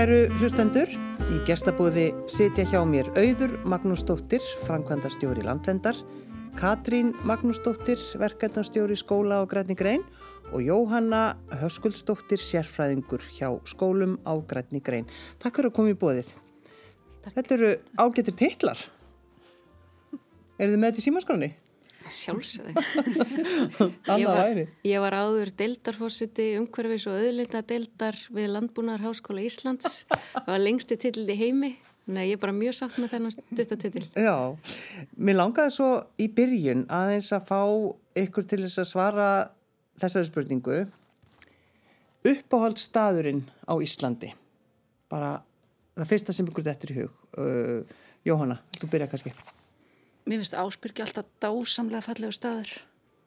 Kæru hlustendur, í gestabúði sitja hjá mér auður Magnúsdóttir, framkvæmdastjóri landvendar, Katrín Magnúsdóttir, verkefnastjóri skóla á Grætni Grein og Jóhanna Höskuldsdóttir, sérfræðingur hjá skólum á Grætni Grein. Takk fyrir að koma í bóðið. Takk. Þetta eru ágættir titlar. Er þið með þetta í símaskráni? Sjálfsögðu. Annað væri. Ég var áður deildarfósiti umhverfis og auðlita deildar við Landbúnaðar Háskóla Íslands. Það var lengsti titill í heimi. Nei, ég er bara mjög sátt með þennan stuttatitil. Já, mér langaði svo í byrjun aðeins að fá ykkur til þess að svara þessari spurningu. Uppáhald staðurinn á Íslandi. Bara það fyrsta sem ykkur þetta er í hug. Uh, Jóhanna, þú byrja kannski. Mér finnst Ásbyrgi alltaf dásamlega fallega staður.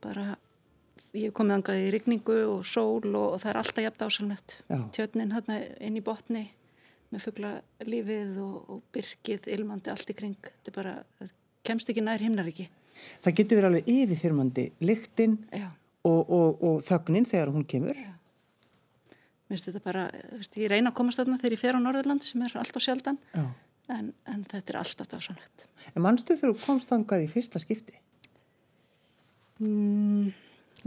Bara, ég hef komið angað í rigningu og sól og, og það er alltaf jafn dásamlegt. Tjötnin hérna inn í botni með fuggla lífið og, og byrkið, ilmandi, allt í kring. Þetta er bara, það kemst ekki nær himnar ekki. Það getur verið alveg yfirfyrmandi lyktinn og, og þögnin þegar hún kemur. Já. Mér finnst þetta bara, veist, ég reyna að komast þarna þegar ég fer á Norðurland sem er alltaf sjaldan. Já en, en þetta er alltaf dásanlegt. En mannstu þegar þú komst þangað í fyrsta skipti? Mm,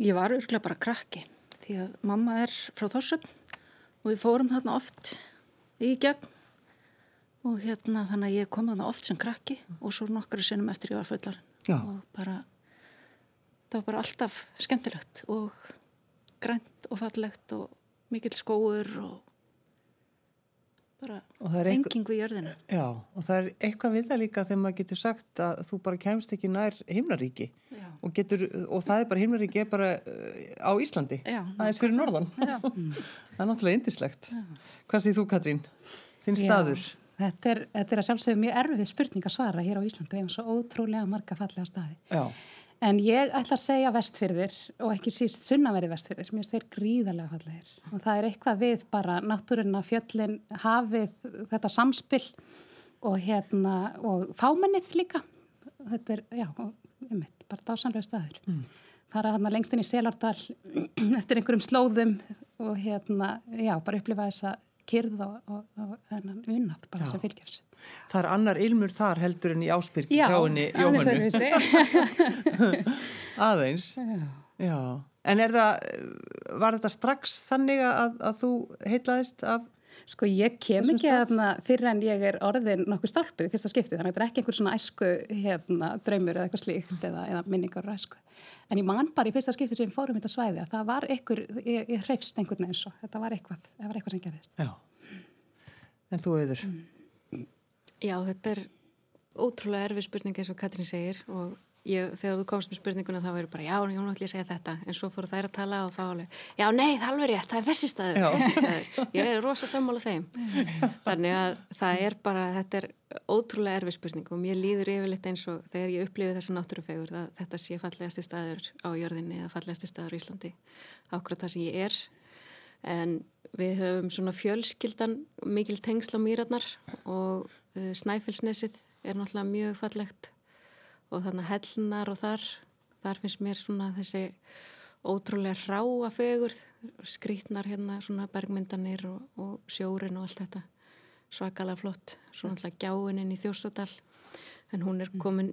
ég var örglega bara krakki því að mamma er frá Þorsum og við fórum þarna oft í gegn og hérna þannig að ég kom þarna oft sem krakki og svo nokkru sinnum eftir ég var fullar og bara það var bara alltaf skemmtilegt og grænt og fallegt og mikill skóur og bara hengingu í jörðinu Já, og það er eitthvað við það líka þegar maður getur sagt að þú bara kemst ekki nær himnaríki. Og, getur, og það er bara himnaríki er bara uh, á Íslandi Já, aðeins fyrir norðan. Það er náttúrulega indislegt Hvað séð þú Katrín? Þinn staður? Þetta, er, þetta er að sjálfsögðu mjög erfið spurning að svara hér á Íslandi. Við hefum svo ótrúlega marga fallega staði. Já En ég ætla að segja vestfyrðir og ekki síst sunnaveri vestfyrðir, mér finnst þeir gríðarlega fallegir og það er eitthvað við bara náttúrunna, fjöllin, hafið, þetta samspill og hérna og fámennið líka, þetta er, já, einmitt, bara dásanlega staður. Mm. Fara þarna lengst inn í Selardal eftir einhverjum slóðum og hérna, já, bara upplifa þessa kyrð og þennan unnat bara já. sem fylgjars. Það er annar ilmur þar heldur en í áspyrk hjá henni Jóhannu. Aðeins. Já. Já. En það, var þetta strax þannig að, að þú heitlaðist af Sko ég kem ekki aðna fyrir en ég er orðin nokkuð stálpið í fyrsta skipti þannig að þetta er ekki einhver svona æsku hérna, draumur eða eitthvað slíkt eða, eða minningar og æsku. En ég man bara í fyrsta skipti sem fórum þetta svæði að það var einhver, ég, ég hreifst einhvern veginn svo, þetta var eitthvað, það var eitthvað sem gerðist. Já, en þú auður? Já, þetta er ótrúlega erfið spurning eins og Katrín segir og ég, þegar þú komst með spurninguna þá verður bara já, ég hún ætla að segja þetta. En svo fóru þær að tala og þá alveg já, nei, það er alveg rétt, það er þessi staður, þessi staður. ég er rosa sammála þeim. Þannig að það er bara þetta er ótrúlega erfið spurning og mér líður yfirleitt eins og þegar ég upplifi þessa náttúrufegur að þetta sé fallegasti staður á jörðinni eða fallegasti staður í Íslandi ákveð það sem ég er. En við höfum svona fjölskyldan mikil tengsla mýratnar og uh, Snæfellsnesið er náttúrulega mjög fallegt og þannig hellnar og þar þar finnst mér svona þessi ótrúlega ráa fegur skrítnar hérna svona bergmyndanir og, og sjórin og allt þetta svakalega flott, svona alltaf gjáininn í Þjósadal en hún er komin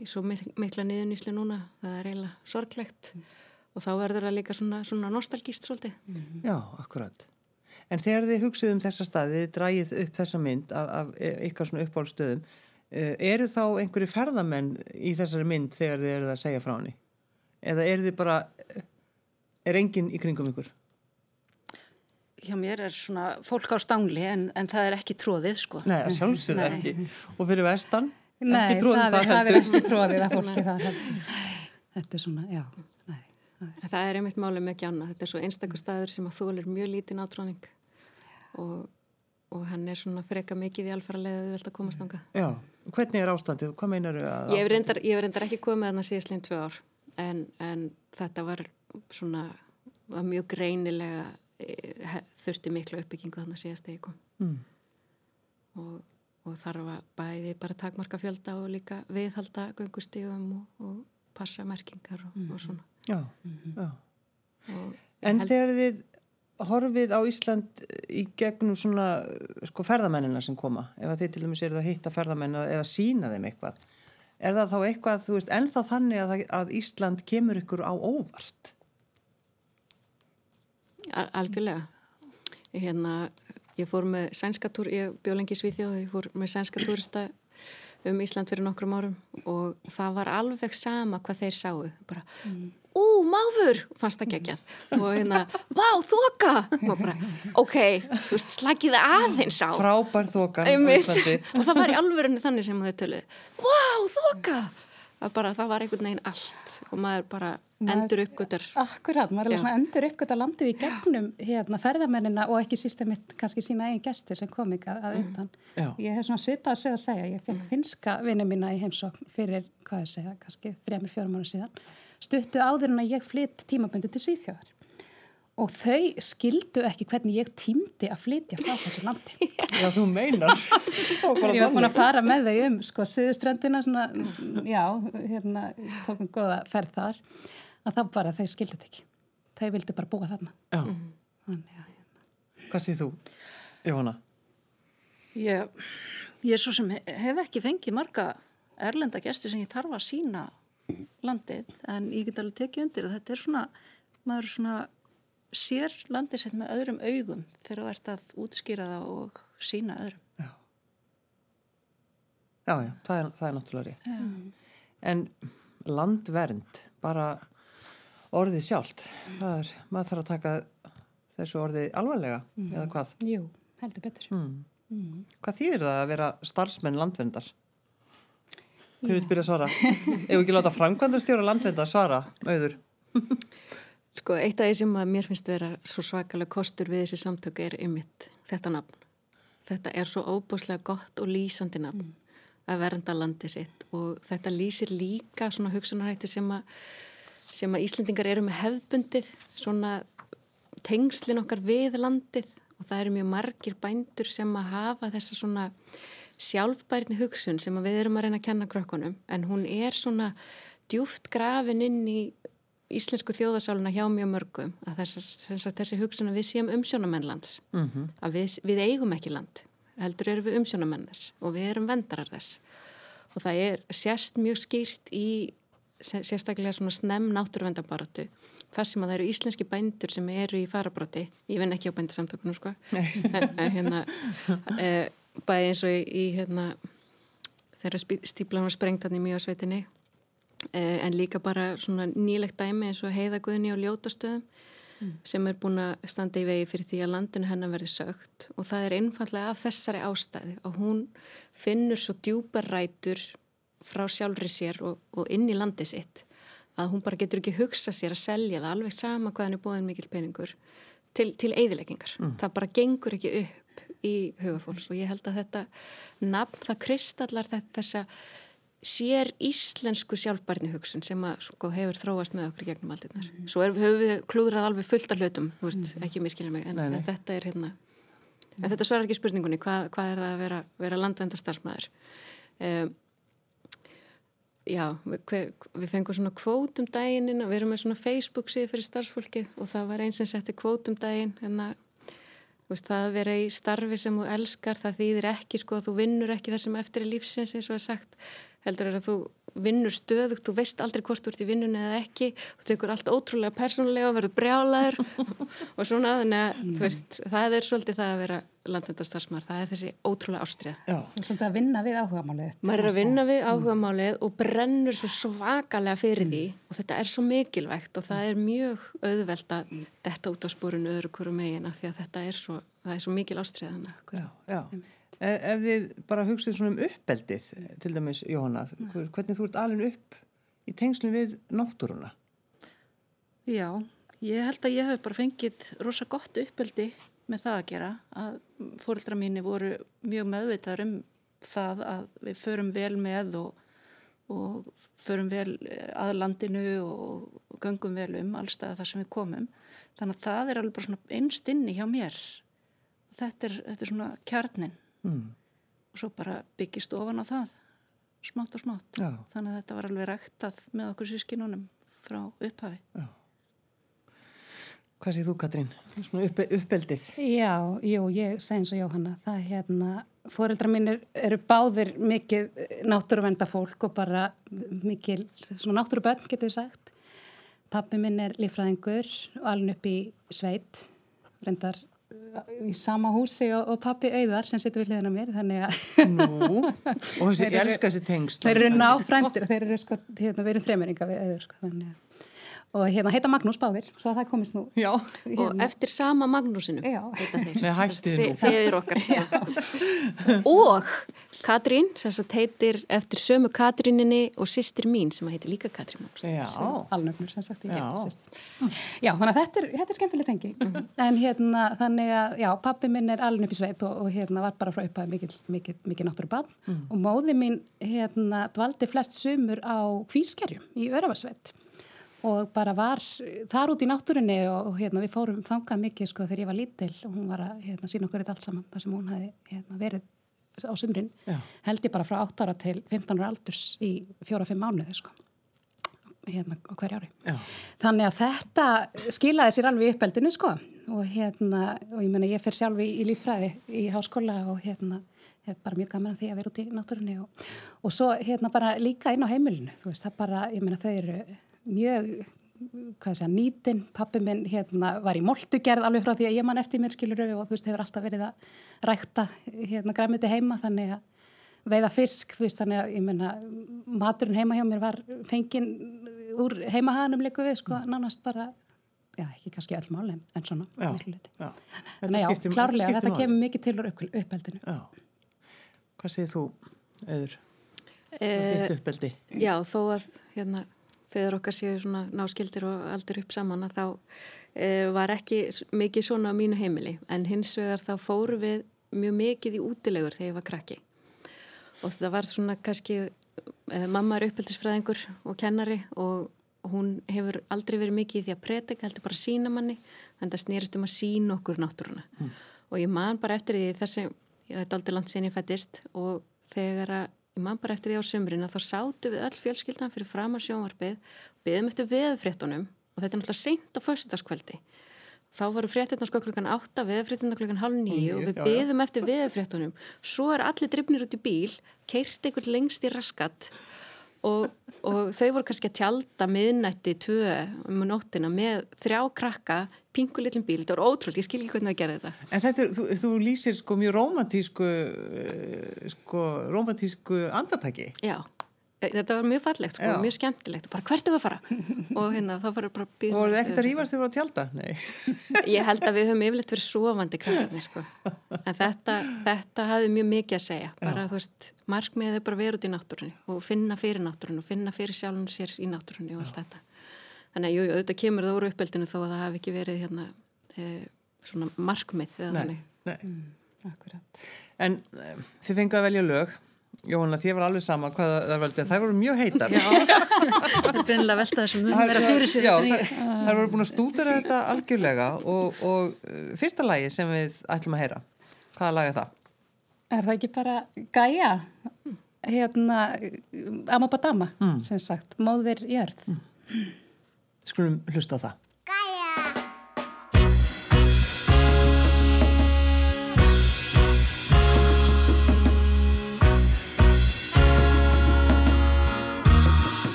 í svo mikla niðunísli núna, það er eiginlega sorglegt mm. og þá verður það líka svona, svona nostalgíst svolítið. Mm. Já, akkurat. En þegar þið hugsuð um þessa staði, þið drægið upp þessa mynd af, af ykkar svona uppáhaldstöðum Eh, eru þá einhverju ferðamenn í þessari mynd þegar þið eruð að segja frá henni? Eða eru þið bara, er enginn í kringum ykkur? Hjá mér er svona fólk á stangli en, en það er ekki tróðið sko. Nei, sjálfsögð ekki. Og fyrir vestan? Nei, ekki það, er, það er ekki tróðið að fólki það. Þetta er svona, já. Nei, það er einmitt málið með gjána. Þetta er svo einstakar staður sem að er mjög lítið nátróning og og hann er svona freka mikið í alfarlega að þú vilt að komast ánga. Já, hvernig er ástandið? Hvað meinar þau að... Ég hef reyndar, reyndar ekki komið að það síðast lín tvö ár en, en þetta var svona var mjög greinilega e, þurfti miklu uppbyggingu þannig að síðast ég kom mm. og, og þarf að bæði bara takmarka fjölda og líka viðhalda göngustígum og, og passa merkingar og, mm. og svona Já, mm -hmm. já. En helst... þegar þið horfið á Ísland í gegnum svona sko ferðamennina sem koma. Ef að þið til dæmis eru að hitta ferðamenn eða sína þeim eitthvað. Er það þá eitthvað, þú veist, ennþá þannig að, að Ísland kemur ykkur á óvart? Al Algjörlega. Hérna, ég fór með sænskatúr ég bjóð lengi í Svíþjóð, ég fór með sænskatúrista um Ísland fyrir nokkrum árum og það var alveg sama hvað þeir sáu. Bara mm ú, máfur, fannst það geggjað. Og hérna, vá, þoka. Og bara, ok, þú veist, slagið aðeins á. Frábær þoka og það var í alverðinu þannig sem þau töluði, vá, þoka. Það bara, það var einhvern veginn allt. Og maður bara endur uppgötar Akkurat, maður er svona endur uppgötar landið í gegnum hérna ferðamennina og ekki sístemitt kannski sína eigin gestir sem kom ekki að mm. utan. Mm. Ég hef svona svipað að segja að segja, ég fekk finska vinni mína í heimsókn fyrir, hvað ég segja, kannski þrjumir fjórum ára síðan stuttu áður en að ég flytt tímaböndu til Svíþjóðar. Og þau skildu ekki hvernig ég tímdi að flytja frá þessu landi. Já, þú meinar. Ég var búin að fara með þau um sko, Suðuströndina svona, já, hérna tókum góða ferð þar að það bara, þau skildu þetta ekki. Þau vildi bara búa þarna. Þannig, já, hérna. Hvað séð þú, Jóhanna? Ég, ég er svo sem hef ekki fengið marga erlenda gæsti sem ég þarf að sína landið en ég get alveg tekið undir og þetta er svona, maður svona sér landið sett með öðrum augum þegar þú ert að útskýra það og sína öðrum. Já, já, já það, er, það er náttúrulega rétt. Já. En landvernd, bara orðið sjálft, er, maður þarf að taka þessu orðið alvarlega, mm. eða hvað? Jú, heldur betur. Mm. Mm. Hvað þýðir það að vera starfsmenn landverndar? Hver vil byrja að svara? Ef ekki láta framkvæmdastjóra landveita svara, auður. Sko, eitt af því sem mér finnst vera svo svakalega kostur við þessi samtöku er ymitt þetta nafn. Þetta er svo óbúslega gott og lýsandi nafn mm. að vernda landi sitt og þetta lýsir líka svona hugsunarætti sem að, sem að Íslendingar eru með hefbundið, svona tengslin okkar við landið og það eru mjög margir bændur sem að hafa þessa svona sjálfbærni hugsun sem við erum að reyna að kenna krökkunum en hún er svona djúft grafin inn í íslensku þjóðasáluna hjá mjög mörgum að þessi, þessi hugsun að við séum umsjónamennlands mm -hmm. að við, við eigum ekki land heldur erum við umsjónamenn þess og við erum vendarar þess. Og það er sérst mjög skýrt í sérstaklega svona snem náttúruvendabaratu þar sem að það eru íslenski bændur sem eru í farabróti ég vinn ekki á bændasamtökunum sko. En, en hérna e, bæði eins og í, í hérna, þeirra stíplan var sprengt hann í mjög sveitinni eh, en líka bara svona nýlegt dæmi eins og heiðaguðni á ljótastöðum mm. sem er búin að standa í vegi fyrir því að landinu hennar verði sögt og það er einfallega af þessari ástæði og hún finnur svo djúpar rætur frá sjálfri sér og, og inn í landi sitt að hún bara getur ekki hugsa sér að selja það alveg sama hvað hann er búin mikil peningur til, til eðileggingar. Mm. Það bara gengur ekki upp í hugafólks og ég held að þetta nafn, það kristallar þessa sér íslensku sjálfbærni hugsun sem að sko, hefur þróast með okkur gegnum aldinnar. Mm. Svo er, höfum við klúðrað alveg fullt af hlutum, veist, mm ekki miskilja mig, en, nei, nei. en þetta er hérna, en þetta svarar ekki spurningunni, hvað, hvað er það að vera, vera landvendarstarfsmæður? Um, já, við, við fengum svona kvótum daginn og við erum með svona Facebook síðu fyrir starfsfólki og það var eins sem setti kvótum daginn, hérna Veist, það að vera í starfi sem þú elskar, það þýðir ekki sko þú vinnur ekki það sem eftir í lífsins eins og er sagt, heldur er að þú vinnur stöðugt, þú veist aldrei hvort þú ert í vinnunni eða ekki, þú tekur allt ótrúlega persónulega og verður brjálaður og svona, þannig að mm. veist, það er svolítið það að vera landvöndastarsmar, það er þessi ótrúlega ástriða. Já, svolítið að vinna við áhugamálið. Maður er að vinna við áhugamálið og brennur svo svakalega fyrir því mm. og þetta er svo mikilvægt og það er mjög auðvelt að detta út á spórunu öðru hverju megin af því að þetta er svo, er svo mikil ástriða. Já, já. E, ef þið bara hugsið svona um uppeldið, til dæmis Jóhanna, hvernig þú ert alveg upp í tengslum við náttúruna? Já, ég held að ég hef bara fengið rosa gott uppeldi með það að gera að fórildra mínu voru mjög meðvitaður um það að við förum vel með og, og förum vel að landinu og, göngum vel um allstað þar sem við komum. Þannig að það er alveg bara svona einst inni hjá mér. Þetta er, þetta er svona kjarnin mm. og svo bara byggist ofan á það smátt og smátt Já. þannig að þetta var alveg ræktað með okkur sískinunum frá upphafi Já. Hvað séð þú Katrín? Svona upp, uppeldið. Já, jú, ég segi eins og Jóhanna. Það er hérna, fóreldra mínir eru báðir mikið náttúruvenda fólk og bara mikið svona náttúrubönn getur við sagt. Pappi minn er lífræðingur og alveg upp í sveit, reyndar í sama húsi og, og pappi auðar sem situr við hliðina mér, þannig að... Nú, og þessi elska þessi tengst. Þeir eru náfrændir þeir eru sko, hérna, við erum þreymeringa við auður, sko, þannig að og hérna heita Magnús Báðir svo að það komist nú Já. hérna. og eftir sama Magnúsinu þeir. Okkar. Og Katrín sem heitir eftir sömu Katríninni og sýstir mín sem heitir líka Katrín Magnús alnöfnur sem sagt já. já, þannig að þetta er, þetta er skemmtileg tengi. Mm -hmm. en hérna þannig að já, pappi minn er upp í sveit og, og hérna var bara frá upphæði mikið, mikið, mikið náttúru bann mm. og móði mín hérna dvaldi flest sumur á Kvískerjum í Öravarsveit og bara var þar út í náttúrinni og, hérna, við fórum þangað mikið sko þegar ég var lítil. Og hún var að hérna, sína okkur þetta allt saman þar sem hún hafi hérna, verið á sumrin. Held ég bara frá 8 ára til 15 ára aldurs í 4-5 mánuði sko hérna á hverja ári. Já. þannig að þetta skilaði sér alveg uppeldinu sko og hérna og ég menna ég fer sjálf í, í lífræði í háskóla og hérna hef bara mjög gaman að því að vera út í náttúrinni og, og svo hérna bara líka inn á heimilinu þú veist það bara, ég menna þau eru mjög hvað sé að nýtin, pappi minn hérna, var í moltugerð alveg frá því að ég man eftir mér skilur og þú veist hefur alltaf verið að rækta hérna græmiti heima þannig að veiða fisk, þú veist þannig að ég menna maturinn heima hjá mér var fengin úr heimahaganum líku við sko, nánast bara já, ekki kannski öll mál en, en svona já, já. þannig að já, klárlega þetta kemur mikið til úr uppeldinu Já, hvað segir þú, Öður? Eh, uppeldi? Já, þó að hérna feður okkar séu svona náskildir og aldur upp saman að þá e, var ekki mikið svona á mínu heimili. En hins vegar þá fóru við mjög mikið í útilegur þegar ég var krakki. Og það var svona kannski e, mamma er uppeldisfræðingur og kennari og hún hefur aldrei verið mikið í því að predika heldur bara sína manni þannig að það snýrist um að sína okkur náttúruna. Mm. og ég man bara eftir því þessi, þetta er aldrei langt sen ég fættist og þegar að ég man bara eftir því á sömurinn að þá sátu við öll fjölskyldan fyrir fram að sjónvarpið beðum eftir veðfréttunum og þetta er náttúrulega seint á föstaskvöldi þá varu fréttina sko klukkan 8 veðfréttina klukkan halv 9 og við beðum eftir veðfréttunum svo er allir drifnir út í bíl keirt einhvern lengst í raskat og, og þau voru kannski að tjálta miðnætti tvö um nóttina með þrjá krakka pingu litlum bíl, þetta voru ótrúld, ég skil ekki hvernig það gerði þetta. En þetta, þú, þú lýsir sko mjög romantísku eh, sko romantísku andartæki Já þetta var mjög fallegt, sko, mjög skemmtilegt. Bara hvert er það að fara? Og hérna þá fara bara og það er ekkert að rýfast þegar þú var að tjálta ég held að við höfum yfirleitt verið sofandi krakkarnir sko. en þetta, þetta hafði mjög mikið að segja. Bara Já. þú veist, markmiðið er bara verið út í náttúrunni og finna fyrir náttúrunni og finna fyrir sjálfum sér í náttúrunni og allt Já. þetta. Þannig að jú, auðvitað kemur það úr uppeldinu þó að það hafi ekki verið hérna e, svona markmið nei, nei. Mm, en e, þið fengið að velja lög Jóhanna, þið var alveg sama hvað það völdi það voru mjög heitar það er beinlega veltað þessum mun vera fyrir Já, það, það voru búin að stúdara þetta algjörlega og, og uh, fyrsta lagi sem við ætlum að heyra hvaða lag er það? Er það ekki bara Gaia hérna Amabadama mm. sem sagt, móðir jörð mm. Skulum hlusta á það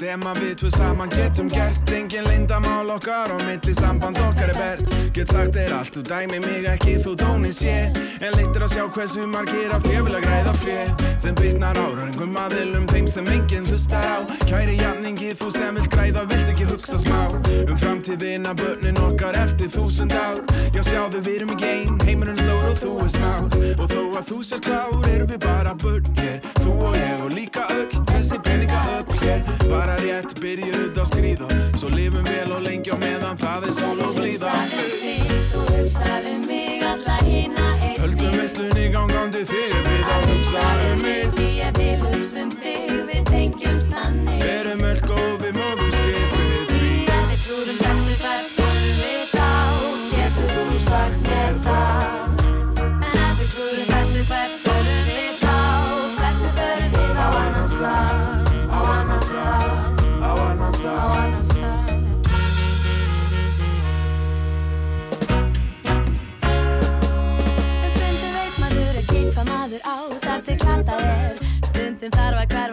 sem að við tvö saman getum gert Engin lindamál okkar og milli samband okkar er bert. Get sagt þér allt, þú dæmi mig ekki, þú tóni sé En litur að sjá hversu margir af ég vil að græða fér Sem bytnar á raungum aðilum, þeim sem enginn hlustar á. Kæri jafningi, þú sem vil græða, vilt ekki hugsa smá. Um framtíðina, börnin okkar eftir þúsund ár. Já sjáðu, við erum í geim, heimurinn stór og þú er smár Og þó að þú sér klár, erum við bara börn hér. Þú og ég og líka öll, þessi peninga upp hér Bara rétt byrjuð að skrýða Svo lifum vel og lengi á meðan það er sól og blíða. Þú hugsaði mig alla hina einnig Höldum veislunni gangandi þig er við að hugsa um mig. Því að við hugsum þig,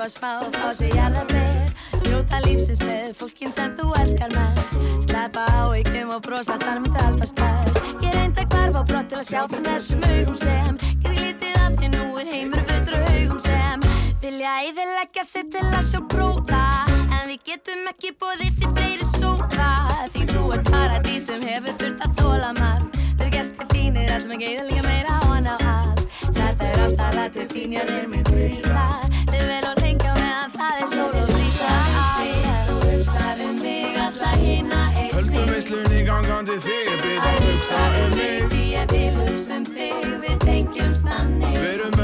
að spá, fá sig jarðabir Njóta lífsins með fólkin sem þú elskar mest. Sleppa á ykkum og brosa þar myndi alltaf spæst Ég reyndi að hverfa á brott til að sjá fyrir þessum augum sem. Geti lítið af því nú er heimur fullur augum sem. Vilja æðilegja þið til að sjá bróða En við getum ekki bóðið því fleiri sóða Því þú er paradís sem hefur þurft að þóla marg Verður gestir þínir, allum ekki líka meira hann á allt. Þetta er ástæða til þín, já þér minn kvíla Þið hugsa um mig Því að við hugsum þig, við tengjumst þannig. Verum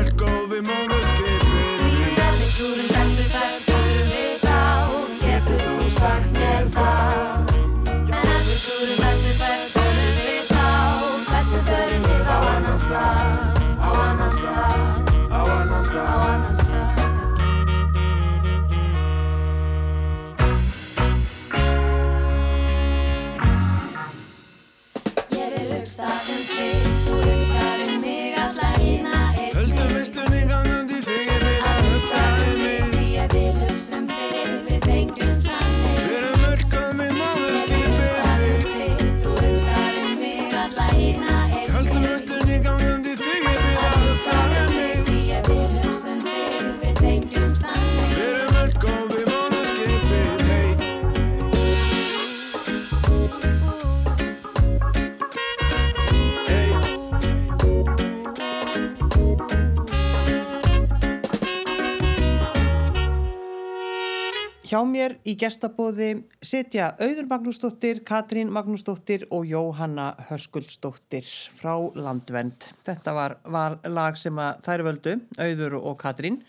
í gestabóði sitja Auður Magnúsdóttir, Katrín Magnúsdóttir og Jóhanna Höskuldsdóttir frá Landvend. Þetta var, var lag sem að þær völdu, Auður og Katrín,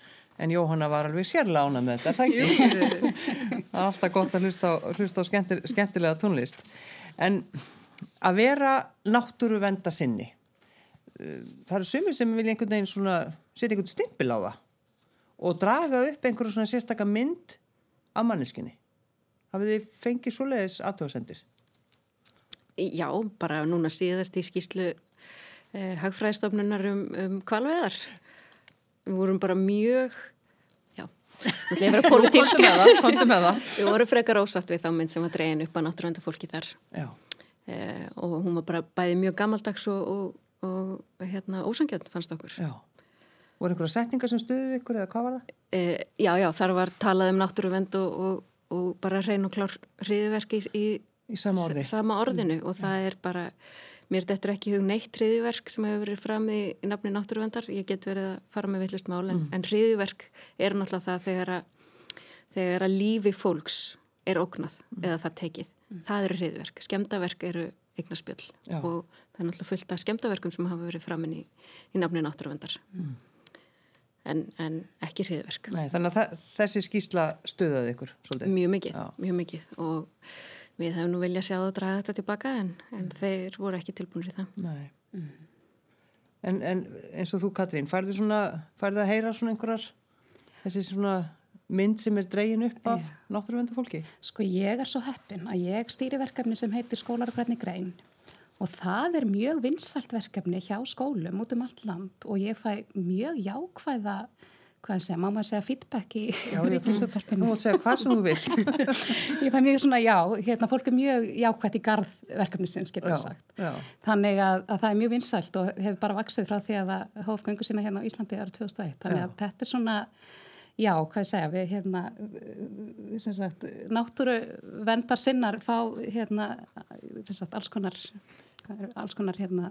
en Jóhanna var alveg sérlega ánað með þetta, það er alltaf gott að hlusta á, hlusta á skemmtilega tónlist. En að vera náttúruvenda sinni, eh, það eru sumir sem vilja einhvern veginn svona setja einhvern stimpil á það og draga upp einhverju svona sérstaka mynd af manneskinni. Hafið þið fengið svoleiðis aðtöðasendir? Já, bara núna síðast í skýslu eh, hagfræðistofnunar um, um kvalveðar. Við vorum bara mjög, já, það er vera politísk. Við vorum frekar ósátt við þá mynd sem var dregin upp að náttúrönda fólki þar. Já, Eh, og hún var bara bæði mjög gammaldags og, og, og hérna, ósangjönd fannst okkur. já. Voru einhverja setningar sem stuðið ykkur eða hvað var það? Eh, já, já, þar var talað um náttúruvend og, og, og bara hrein og klár hriðverk í, í sama orði. sama orðinu og það er bara, mér dettur ekki hug neitt hriðverk sem hefur verið fram í, í nafni náttúruvendar, ég get verið að fara með villist mál en, en hriðverk er náttúrulega það þegar að, þegar að lífi fólks er ógnað eða það tekið. Það eru hriðverk. Skemdaverk eru eignaspjöll Já. og það er náttúrulega fullt af skemdaverkum sem hafa verið framin í, í nafni náttúruvendar. En, en ekki hriðverk. Nei, þannig að þessi skýsla stuðaði ykkur svolítið. Mjög mikið, Já. mjög mikið og við hefum nú viljað sjá það að draga þetta tilbaka en, en þeir voru ekki tilbúinir í það. Nei. En, en eins og þú Katrín, færðu svona, færðu að heyra svona einhverjar, þessi svona mynd sem er dregin upp af náttúruvenda fólki? Sko ég er svo heppin að ég stýri verkefni sem heitir Skólar og hvernig grein og það er mjög vinsalt verkefni hjá skólum út um allt land og ég fæ mjög jákvæða, hvað sé, má maður segja feedback í Þú ríkisútvarpinu. mátt segja hvað sem þú vilt. Ég fæ mjög svona já, hérna fólk er mjög jákvætt í garð verkefnisins, getur Já, við sagt. já. Þannig að, að það er mjög vinsalt og hefur bara vaksið frá því að það hóf göngu sína hérna á Íslandi árið 2001. Þannig Já. að þetta er svona, já, hvað segja, við hérna, sem sagt, náttúru vendar sinnar fá hérna, sem sagt, alls konar, hvað eru, alls konar hérna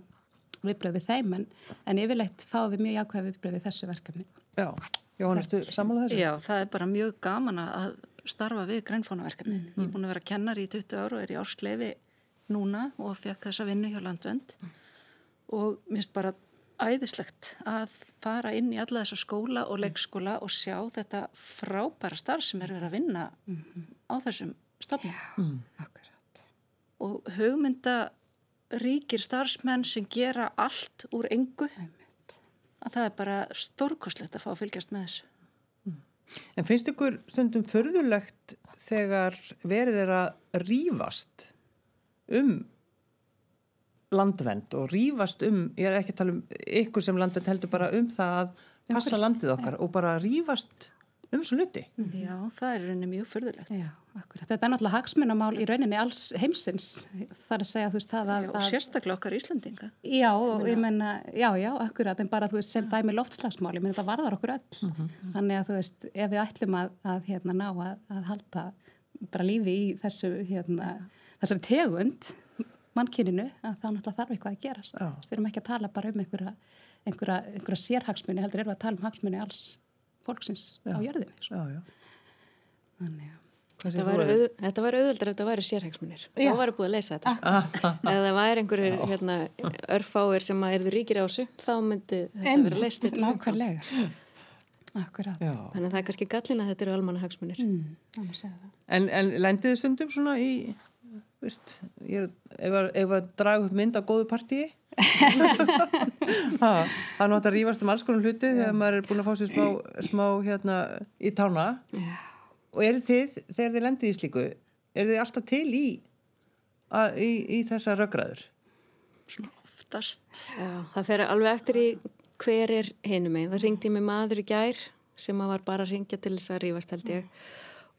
viðbröð við þeim, en, en yfirleitt fá við mjög jákvæð viðbröð við þessu verkefni. Já, Jóhann, ertu sammálað þessu? Já, það er bara mjög gaman að starfa við grænfónaverkefni. Ég er búin að vera kennar í 20 ár og er í áskleifi núna og fekk þessa vinnu hjá Landvend og minnst bara æðislegt að fara inn í alla þessa skóla og leikskóla og sjá þetta frábæra starf sem er verið að vinna mm á þessum stofnum. Mm. Og hugmynda ríkir starfsmenn sem gera allt úr engu að það er bara stórkoslegt að fá að fylgjast með þessu. Mm. En finnst ykkur stundum förðulegt þegar verið er að rýfast um landvend og rýfast um, ég er ekki að tala um ykkur sem landvend heldur bara um það að passa landið okkar og bara rýfast um svo luti. Mm -hmm. Já, það er rauninni mjög förðulegt. Já, akkurat. Þetta er náttúrulega hagsmunamál í rauninni alls heimsins. Það er að segja, þú veist, það að... Já, og sérstaklega okkar Íslandinga. Já, og ég menna, já, já, akkurat, en bara, þú veist, sem dæmi loftslagsmál, ég menna, það varðar okkur öll. Mm -hmm. Þannig að, þú veist, ef við ætlum að, að hérna, ná að, að halda bara lífi í þessu, hérna, þessari tegund mannkininu að þá náttúrulega þarf eitthvað að gerast við erum ekki að tala bara um einhverja, einhverja, einhverja sérhagsmunni, heldur erum við að tala um hagsmunni alls fólksins já. á jörðinni já, já. þannig að Þetta var, auð, þetta var auðvöldar ef þetta væri sérhagsmunir. Þá varu búið að leysa þetta sko. eða það væri einhverjir hérna, örfáir sem að erðu ríkir á sig þá myndi þetta vera leist Nákvæmlega. Þannig að það er kannski gallin að þetta eru almanna hagsmunir mm, En, en lendiði stundum svona í Vist, ég, ef, ef að draga upp mynd á góðu partíi það er náttúrulega að rýfast um alls konum hluti yeah. þegar maður er búin að fá sér smá, smá hérna í tána. Yeah. og eru þið, þegar þið lendið í slíku eru þið alltaf til í að, í, í þessa röggræður oftast. Já, það fer alveg eftir í hver er hinum mig, það ringdi mig maður í gær sem var bara að ringja til þess að rýfast held ég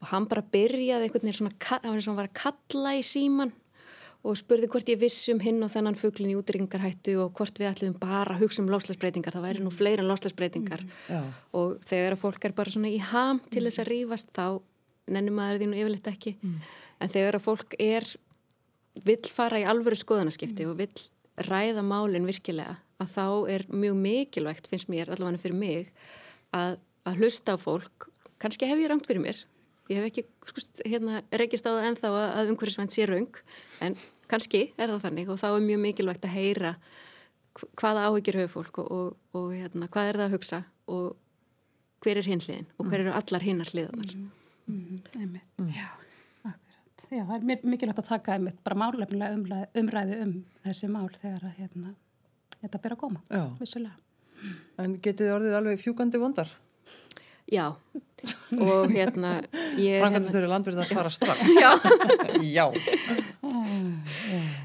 og hann bara byrjaði einhvern veginn svona, hann var að kalla í síman og spurði hvort ég viss um hinn og þennan fugglin í útryggingarhættu og hvort við ætlum bara að hugsa um láslæsbreytingar, það væri nú fleira en láslæsbreytingar mm, og þegar fólk er bara svona í ham til þess að rýfast þá nennum maður því nú yfirleitt ekki. Mm. en þegar fólk er vill fara í alvöru skoðanaskipti mm. og vill ræða málinn virkilega að þá er mjög mikilvægt finnst mér, allavega fyrir mig að, að hlusta á fólk. Kannski hef ég rangt fyrir mér ég hef ekki sko, hérna, rekist á það ennþá að umhverfisvænt sé raung en kannski er það þannig og þá er mjög mikilvægt að heyra hvaða áhyggjur höfu fólk og, og, og hérna, hvað er það að hugsa og hver er hinliðin og hver eru allar hinnar hliðanar mm, mm, mm. Já, akkurat. Já, það er mikilvægt að taka einmitt bara málefnilega umræði um þessi mál þegar að hérna, þetta byrja að koma vissulega. En getið þið orðið alveg fjúkandi vondar? Já, og hérna Frankantastöru hérna, landverðið að svara strax. Já, Já.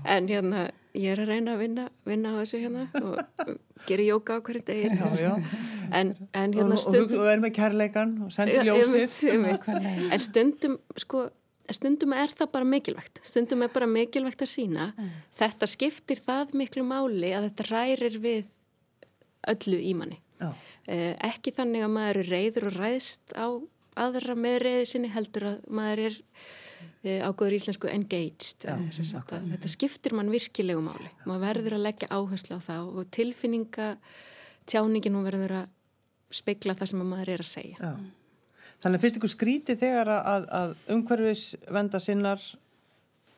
En hérna ég er að reyna að vinna, vinna á þessu hérna og gera jóka á hverju degi. En, en hérna stundum og, og er með kærleikan og sendir ljósið. en stundum sko stundum er það bara mikilvægt. Stundum er bara mikilvægt að sína mm. þetta skiptir það miklu máli að þetta rærir við öllu í manni eh, ekki þannig að maður er reyður og ræðst á aðra með reyði sinni heldur að maður er eh, ágóður íslensku engaged. Já, þetta, þetta skiptir mann virkilegu máli. Maður verður að leggja áherslu á það og tilfinninga tjáningin hún verður að speikla það sem maður er að segja. Já. Þannig að finnst ykkur skríti þegar að, að umhverfis venda sinnar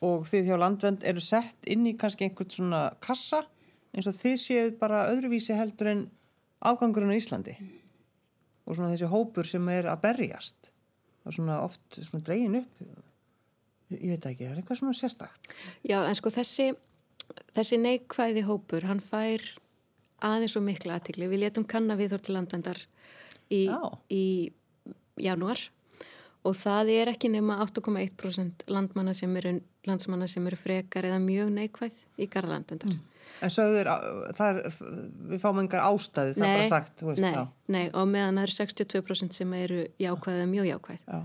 og þið hjá landvend eru sett inn í kannski einhvern svona kassa eins og þið séð bara öðruvísi heldur en afgangurinn á Íslandi. Mm. og svona þessi hópur sem er að berjast og svona oft svona dregin upp. Ég veit ekki, það er eitthvað svona sérstakt? Já, en sko þessi þessi neikvæði hópur, hann fær aðeins og mikla aðtikli við letum kanna við þór til landvendar í, í januar og það er ekki nema 8,1% landmanna sem eru landsmanna sem eru frekar eða mjög neikvæð í garðlandvendar mm. En sögður, er, við fáum engar ástæði, það er bara sagt. Veist, nei, nei, og meðan það eru 62% sem eru jákvæð eða mjög jákvæð. Já.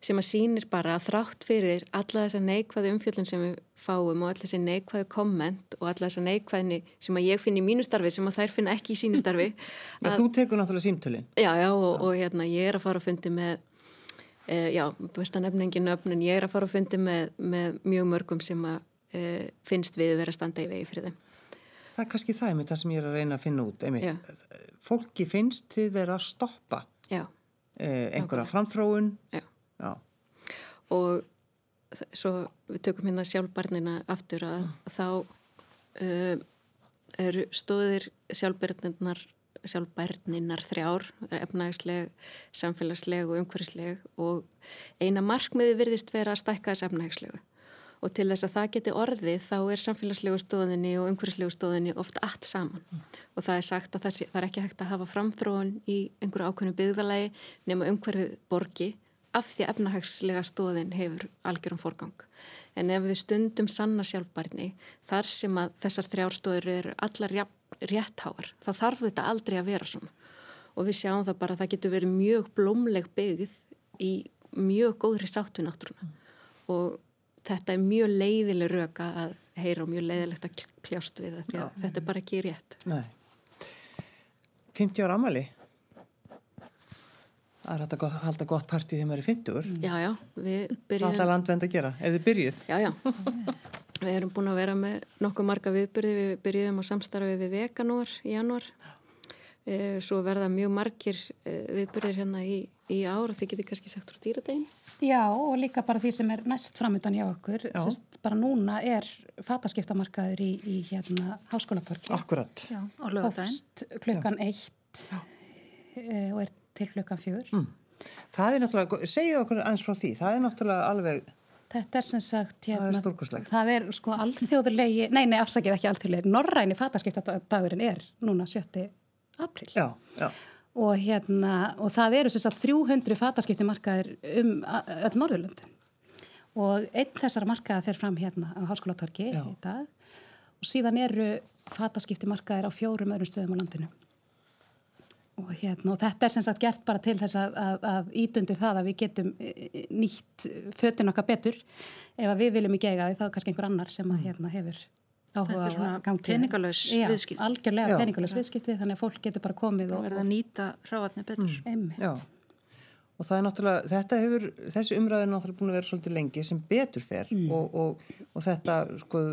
Sem að sínir bara að þrátt fyrir alla þessa neikvæðu umfjöldin sem við fáum og alla þessi neikvæðu komment og alla þessa neikvæðni sem að ég finn í mínu starfi sem að þær finna ekki í sínu starfi. að, þú tekur náttúrulega símtölinn. Já, já, og, og hérna, ég er að fara að fundi með, e, já, bestan efningin öfnun, ég er að fara að fundi með, með mjög mörgum sem að e, finnst við vera standa í vegi fyrir þeim það er kannski það með það sem ég er að reyna að finna út einmitt. fólki finnst þið verið að stoppa Já. Eh, einhverja framþróun Já. Já. og svo við tökum hérna sjálfbarnina aftur að mm. þá uh, eru stóðir sjálfbærninnar sjálfbærninnar þrjár, efnægisleg, samfélagsleg og umhverfisleg og eina markmiði virðist vera að stækka þess efnægislegu og til þess að það geti orðið þá er samfélagslegu stóðinni og umhverfislegu stóðinni oft allt saman mm. og það er sagt að það, er ekki hægt að hafa framþróun í einhverju ákveðnu byggðalagi nema umhverfið borgi af því að efnahagslega stóðin hefur algjörum forgang. En ef við stundum sanna sjálfbarni þar sem að þessar þrjárstóður eru allar réttháar þá þarf þetta aldrei að vera svona og við sjáum það bara að það getur verið mjög blómleg byggð í mjög góðri sátt við náttúruna mm. og þetta er mjög leiðileg röka að heyra og mjög leiðilegt að kljást við það því að þetta er bara ekki rétt. Nei. 50 ára amali? Það er hægt að halda gott partí þegar maður er 50 Já, já, við byrjum... Alltaf landvend að gera, er þið byrjuð? Já, já. við erum búin að vera með nokkuð marga viðbyrði, við byrjuðum á samstarfi við veganúar í januar. Eh, svo verða mjög margir eh, viðbyrðir hérna í í ár og þið getur kannski sagt úr dýradegin Já og líka bara því sem er næst framöndan hjá okkur Sest, bara núna er fataskiptamarkaður í, í hérna háskólatorki Akkurat Já, Hófst klukkan Já. eitt e, og er til klukkan fjör mm. Það er náttúrulega, segja okkur eins frá því það er náttúrulega alveg Þetta er sem sagt, hérna, það er stórkurslegt. Það er sko alþjóðulegi, nei, nei, afsakið ekki alþjóðulegi, norræni fataskiptadagurinn er núna 7. april. Já, já og, hérna, og það eru þess að 300 fatarskipti markaðir um öll Norðurlöndin. Og einn þessara markaða fer fram hérna á Háskólatorki í dag. Og síðan eru fatarskipti markaðir á fjórum öðrum stöðum á landinu. Og, hérna, og þetta er sem sagt gert bara til þess að, að, að ídundi það að við getum e, e, nýtt fötin okkar betur. Ef við viljum eiga því þá er kannski einhver annar sem að, hérna, hefur Þetta er svona peningalös viðskipti. Algjörlega peningalös viðskipti þannig að fólk getur bara komið og... Verður að nýta ráðafni betur. Mm. Já, og það er náttúrulega, þetta hefur, þessi umræði er náttúrulega búin að vera svolítið lengi sem betur fer mm. og, og, og þetta, sko,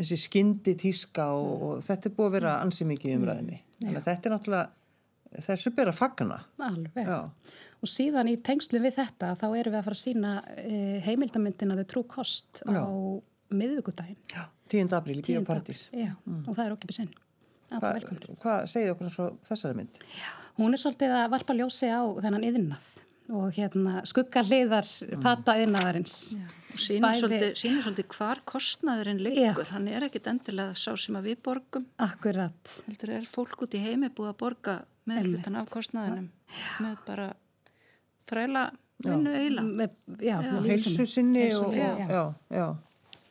þessi skyndi tíska og, og þetta er búin að vera ansið mikið í umræðinni. Mm. Þannig að þetta er náttúrulega, þessu ber að fagna. Alveg. Já. Og síðan í tengslu við þetta þá erum við að fara að sína eh, heimildamindina þau trú kost á miðvíkudaginn. Já 10. apríl í Bíóparadís. mm. og það er okkið besinn Hvað hva segir okkur frá þessari mynd? Já, hún er svolítið að varpa ljósi á þennan yðinnað og hérna skugga hliðar mm. fata yðinnaðarins og sínur svolítið, svolítið hvar kostnaðurinn liggur, Já. hann er ekkit endilega sá sem að við borgum. Akkurat. Heldur er fólk út í heimi búið að borga með hlutan af kostnaðinum Já. með bara þræla vinnu eila Já, heilsu sinni og, og, já, já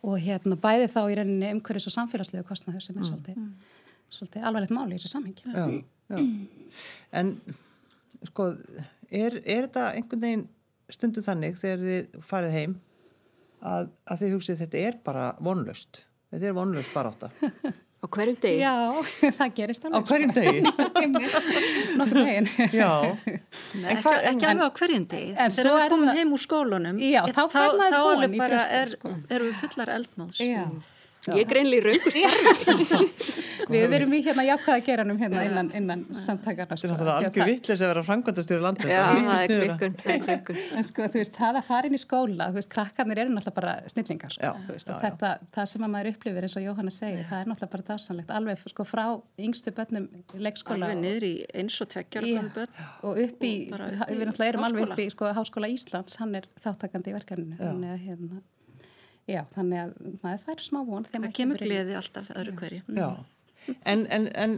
og hérna bæði þá í rauninni umhverfis og samfélagslegu kostnæður sem er mm. svolítið, mm. svolítið alvarlegt máli í þessu samhengi. Já, já. En sko, er, er þetta einhvern veginn stundu þannig þegar þið farið heim að, að þið hugsið þetta er bara vonlust, þetta er vonlust bara átta? Á hverjum degi? Já, það gerist alveg. Á hverjum degi? Nokkur degin. Já. Nei, ekki, ekki alveg á hverjum degi. En þegar við komum heim úr skólunum, já, þá, þá, þá alveg bara er, sko. erum við fullar eldmáðs. Já. Ég er greinlega í raungu starfi. Við erum í hérna jákvæða geranum hérna innan, innan samtakarna. Þetta er náttúrulega algjör vittlis að vera frangvandastjóri landið. Já, það er klikkun, það er klikkun. En sko, þú veist, það að fara inn í skóla, þú veist, krakkarnir eru náttúrulega bara snillingar, sko. Já, veist, já, þetta, það sem að maður upplifir eins og Jóhanna segir, það er náttúrulega bara dásanlegt, alveg sko frá yngstu börnum leikskóla. Alveg niður í eins og tveggjar börn. Og upp í, við náttúrulega erum alveg upp í sko, Háskóla Íslands, hann er þáttakandi í verkefninu. Já, þannig að maður fær smá von. Það kemur gleði alltaf öðru hverju. Já, en, en, en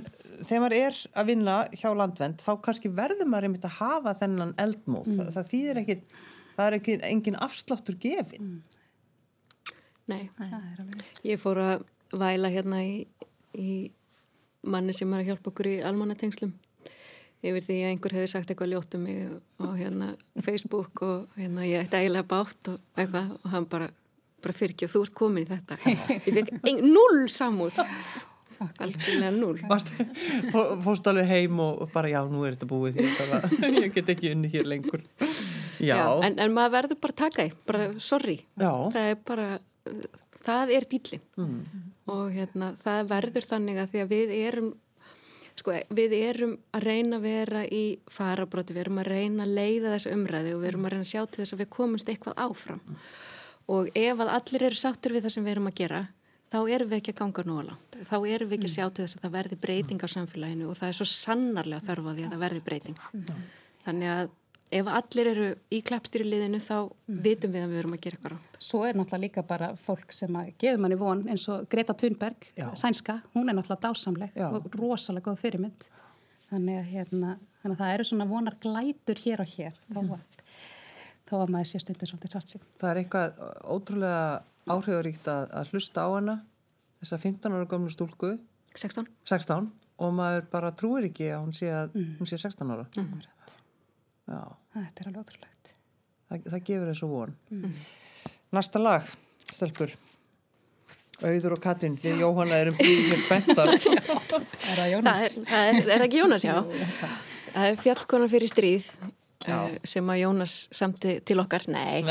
þegar maður er að vinna hjá landvend þá kannski verður maður einmitt að hafa þennan eldmóð. Mm. Það, það þýðir ekki, það er ekki engin afsláttur gefin. Mm. Nei, ég fór að væla hérna í, í manni sem er að hjálpa okkur í almannatengslum yfir því að einhver hefði sagt eitthvað ljótt um mig á hérna Facebook og hérna ég ætti eiginlega bátt og eitthvað og hann bara bara fyrir ekki að þú ert komin í þetta. Ég fekk null samúð. Algjörlega null Fórst alveg heim og bara já, nú er þetta búið bara, ég get ekki unni hér lengur. Já, já en, en maður verður bara taka því, bara sorry. Já. það er bara, það er dýlin mm. og hérna það verður þannig að því að við erum sko, við erum að reyna að vera í farabróti, við erum að reyna að leiða þessu umræði og við erum að reyna að sjá til þess að við komumst eitthvað áfram og ef að allir eru sáttur við það sem við erum að gera þá erum við ekki að ganga nú á langt. Þá erum við ekki að sjá til þess að það verði breyting á samfélaginu og það er svo sannarlega þörfa því að það verði breyting. Þannig að ef allir eru í kleppstýri liðinu þá vitum við að við verum að gera eitthvað rátt. Svo er náttúrulega líka bara fólk sem að gefur manni von eins og Greta Thunberg, Já. sænska, hún er náttúrulega dásamleg Já. og rosalega góð fyrirmynd. Þannig að, hérna, þannig að það eru svona vonar glætur hér og hér þó að, þó að maður sé stundur svolítið svart sig. Það er eitthvað ótrúlega áhrifaríkt að, að hlusta á hana, þessa 15 ára gömlu stúlku, 16? 16, og maður bara trúir ekki að hún sé, að, Mm. hún sé 16 ára. Þetta er alveg ótrúlegt. það, það gefur þessu von. Mm. Næsta lag, stelpur. Auður og Katrin, við Jóhanna erum býðið spenntar. Er það Það Jónas? er, það er, er ekki Jónas, já. Það er fjallkonar fyrir stríð uh, sem að Jónas samti til okkar. Nei.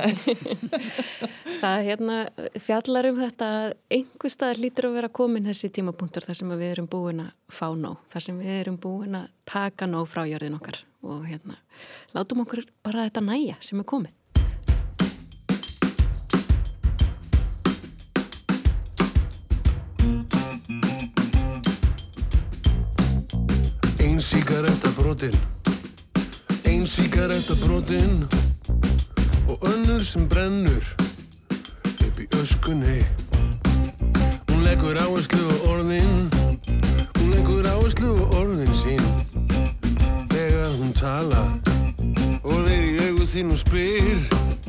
það er hérna fjallar um þetta að einhver staðar lítur að vera komin þessi tímapunktur þar sem við erum búin að fá nóg. Þar sem við erum búin að taka nóg frá jörðin okkar og hérna látum okkur bara þetta næja sem er komið. Ein síkaretta brotin Brotin Og önnur sem brennur Upp í öskunni. Hún leggur áherslu á orðin Hún leggur áherslu á orðin sín. Þegar hún tala Og þeir í augu þín og spyr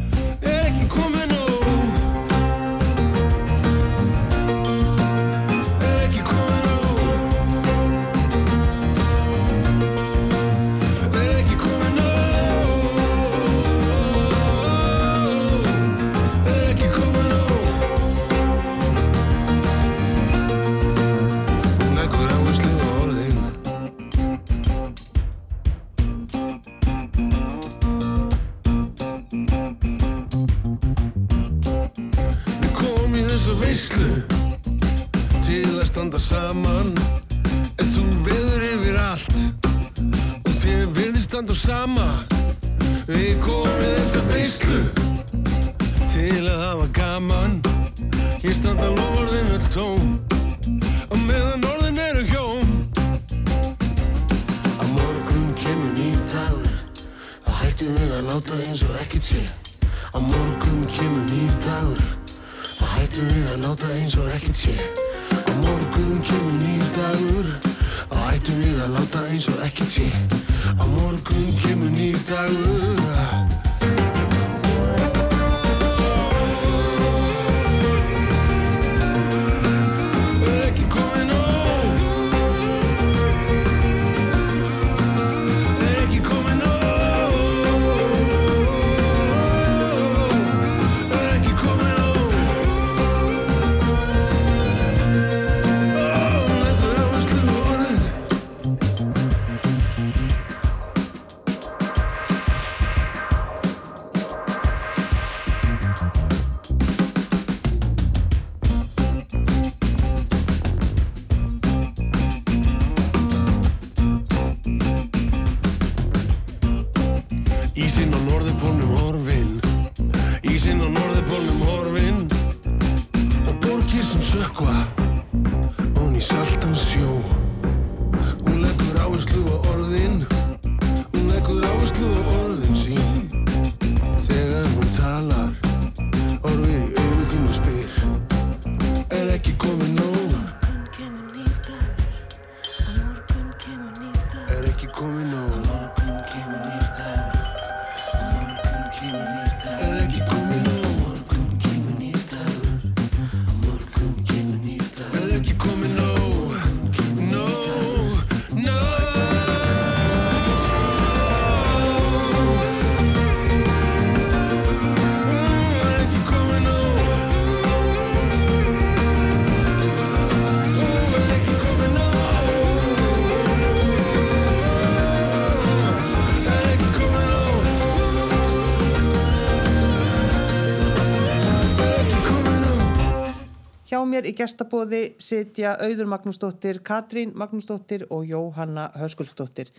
mér í gestabóði sitja Auður Magnúsdóttir, Katrín Magnúsdóttir og Jóhanna Höskuldsdóttir.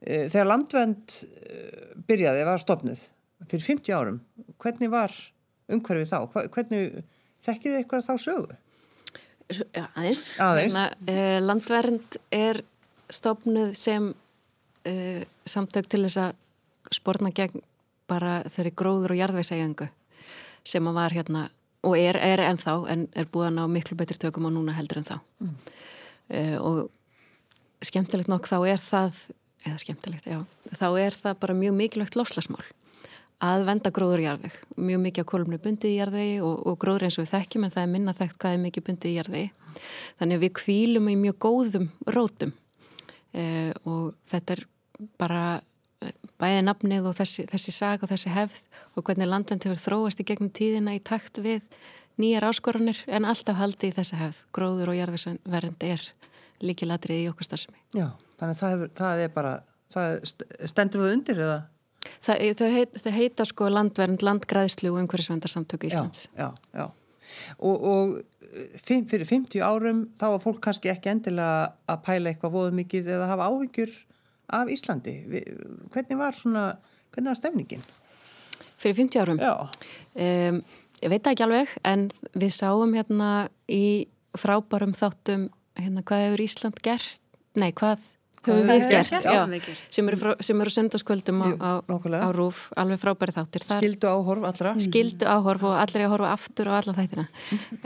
Eh, Þegar landvend eh, byrjaði, var stopnuð fyrir 50 árum, hvernig var umhverfið þá? Hvernig þekkið þið eitthvað þá sögu? Já, aðeins. Aðeins. Hérna, uh, landvernd er stopnuð sem uh, samtök til þess að spórna gegn bara þeirri gróður og jarðveisægjangu sem að var hérna og er, er ennþá en er búið að ná miklu betri tökum á núna heldur en þá. Mm. Uh, og skemmtilegt nokk þá er það, eða skemmtilegt, já, þá er það bara mjög mikilvægt lofslagsmál að venda gróður í jarðveg. Mjög mikið á kolumni bundið í jarðvegi og, og gróður eins og við þekkjum en það er minna þekkt hvað er mikið bundið í jarðvegi. Þannig að við kvílum í mjög góðum rótum eh, og þetta er bara bæðið nafnið og þessi, þessi sag og þessi hefð og hvernig landvend hefur þróast í gegnum tíðina í takt við nýjar áskoranir en alltaf haldi í þessi hefð. Gróður og jarðvegsvernd er líkilatrið í okkar starfsemi. Já, þannig að það, hefur, það er bara, það stendur við undir eða? Það, þau, heit, þau heita sko landvernd, landgræðslu og umhverfisvendarsamtöku Íslands. Já, já, já. Og, og fyrir 50 árum þá var fólk kannski ekki endilega að pæla eitthvað voðu mikið eða hafa áhyggjur af Íslandi. Hvernig var svona, hvernig var stefningin? Fyrir 50 árum? Já. Um, ég veit ekki alveg en við sáum hérna í frábærum þáttum hérna hvað hefur Ísland gert, nei hvað höfum við gert, já, sem eru, eru söndaskvöldum á, á, á rúf alveg frábæri þáttir þar, skildu áhorf allra. Skildu áhorf og allir er að horfa aftur og alla þættina.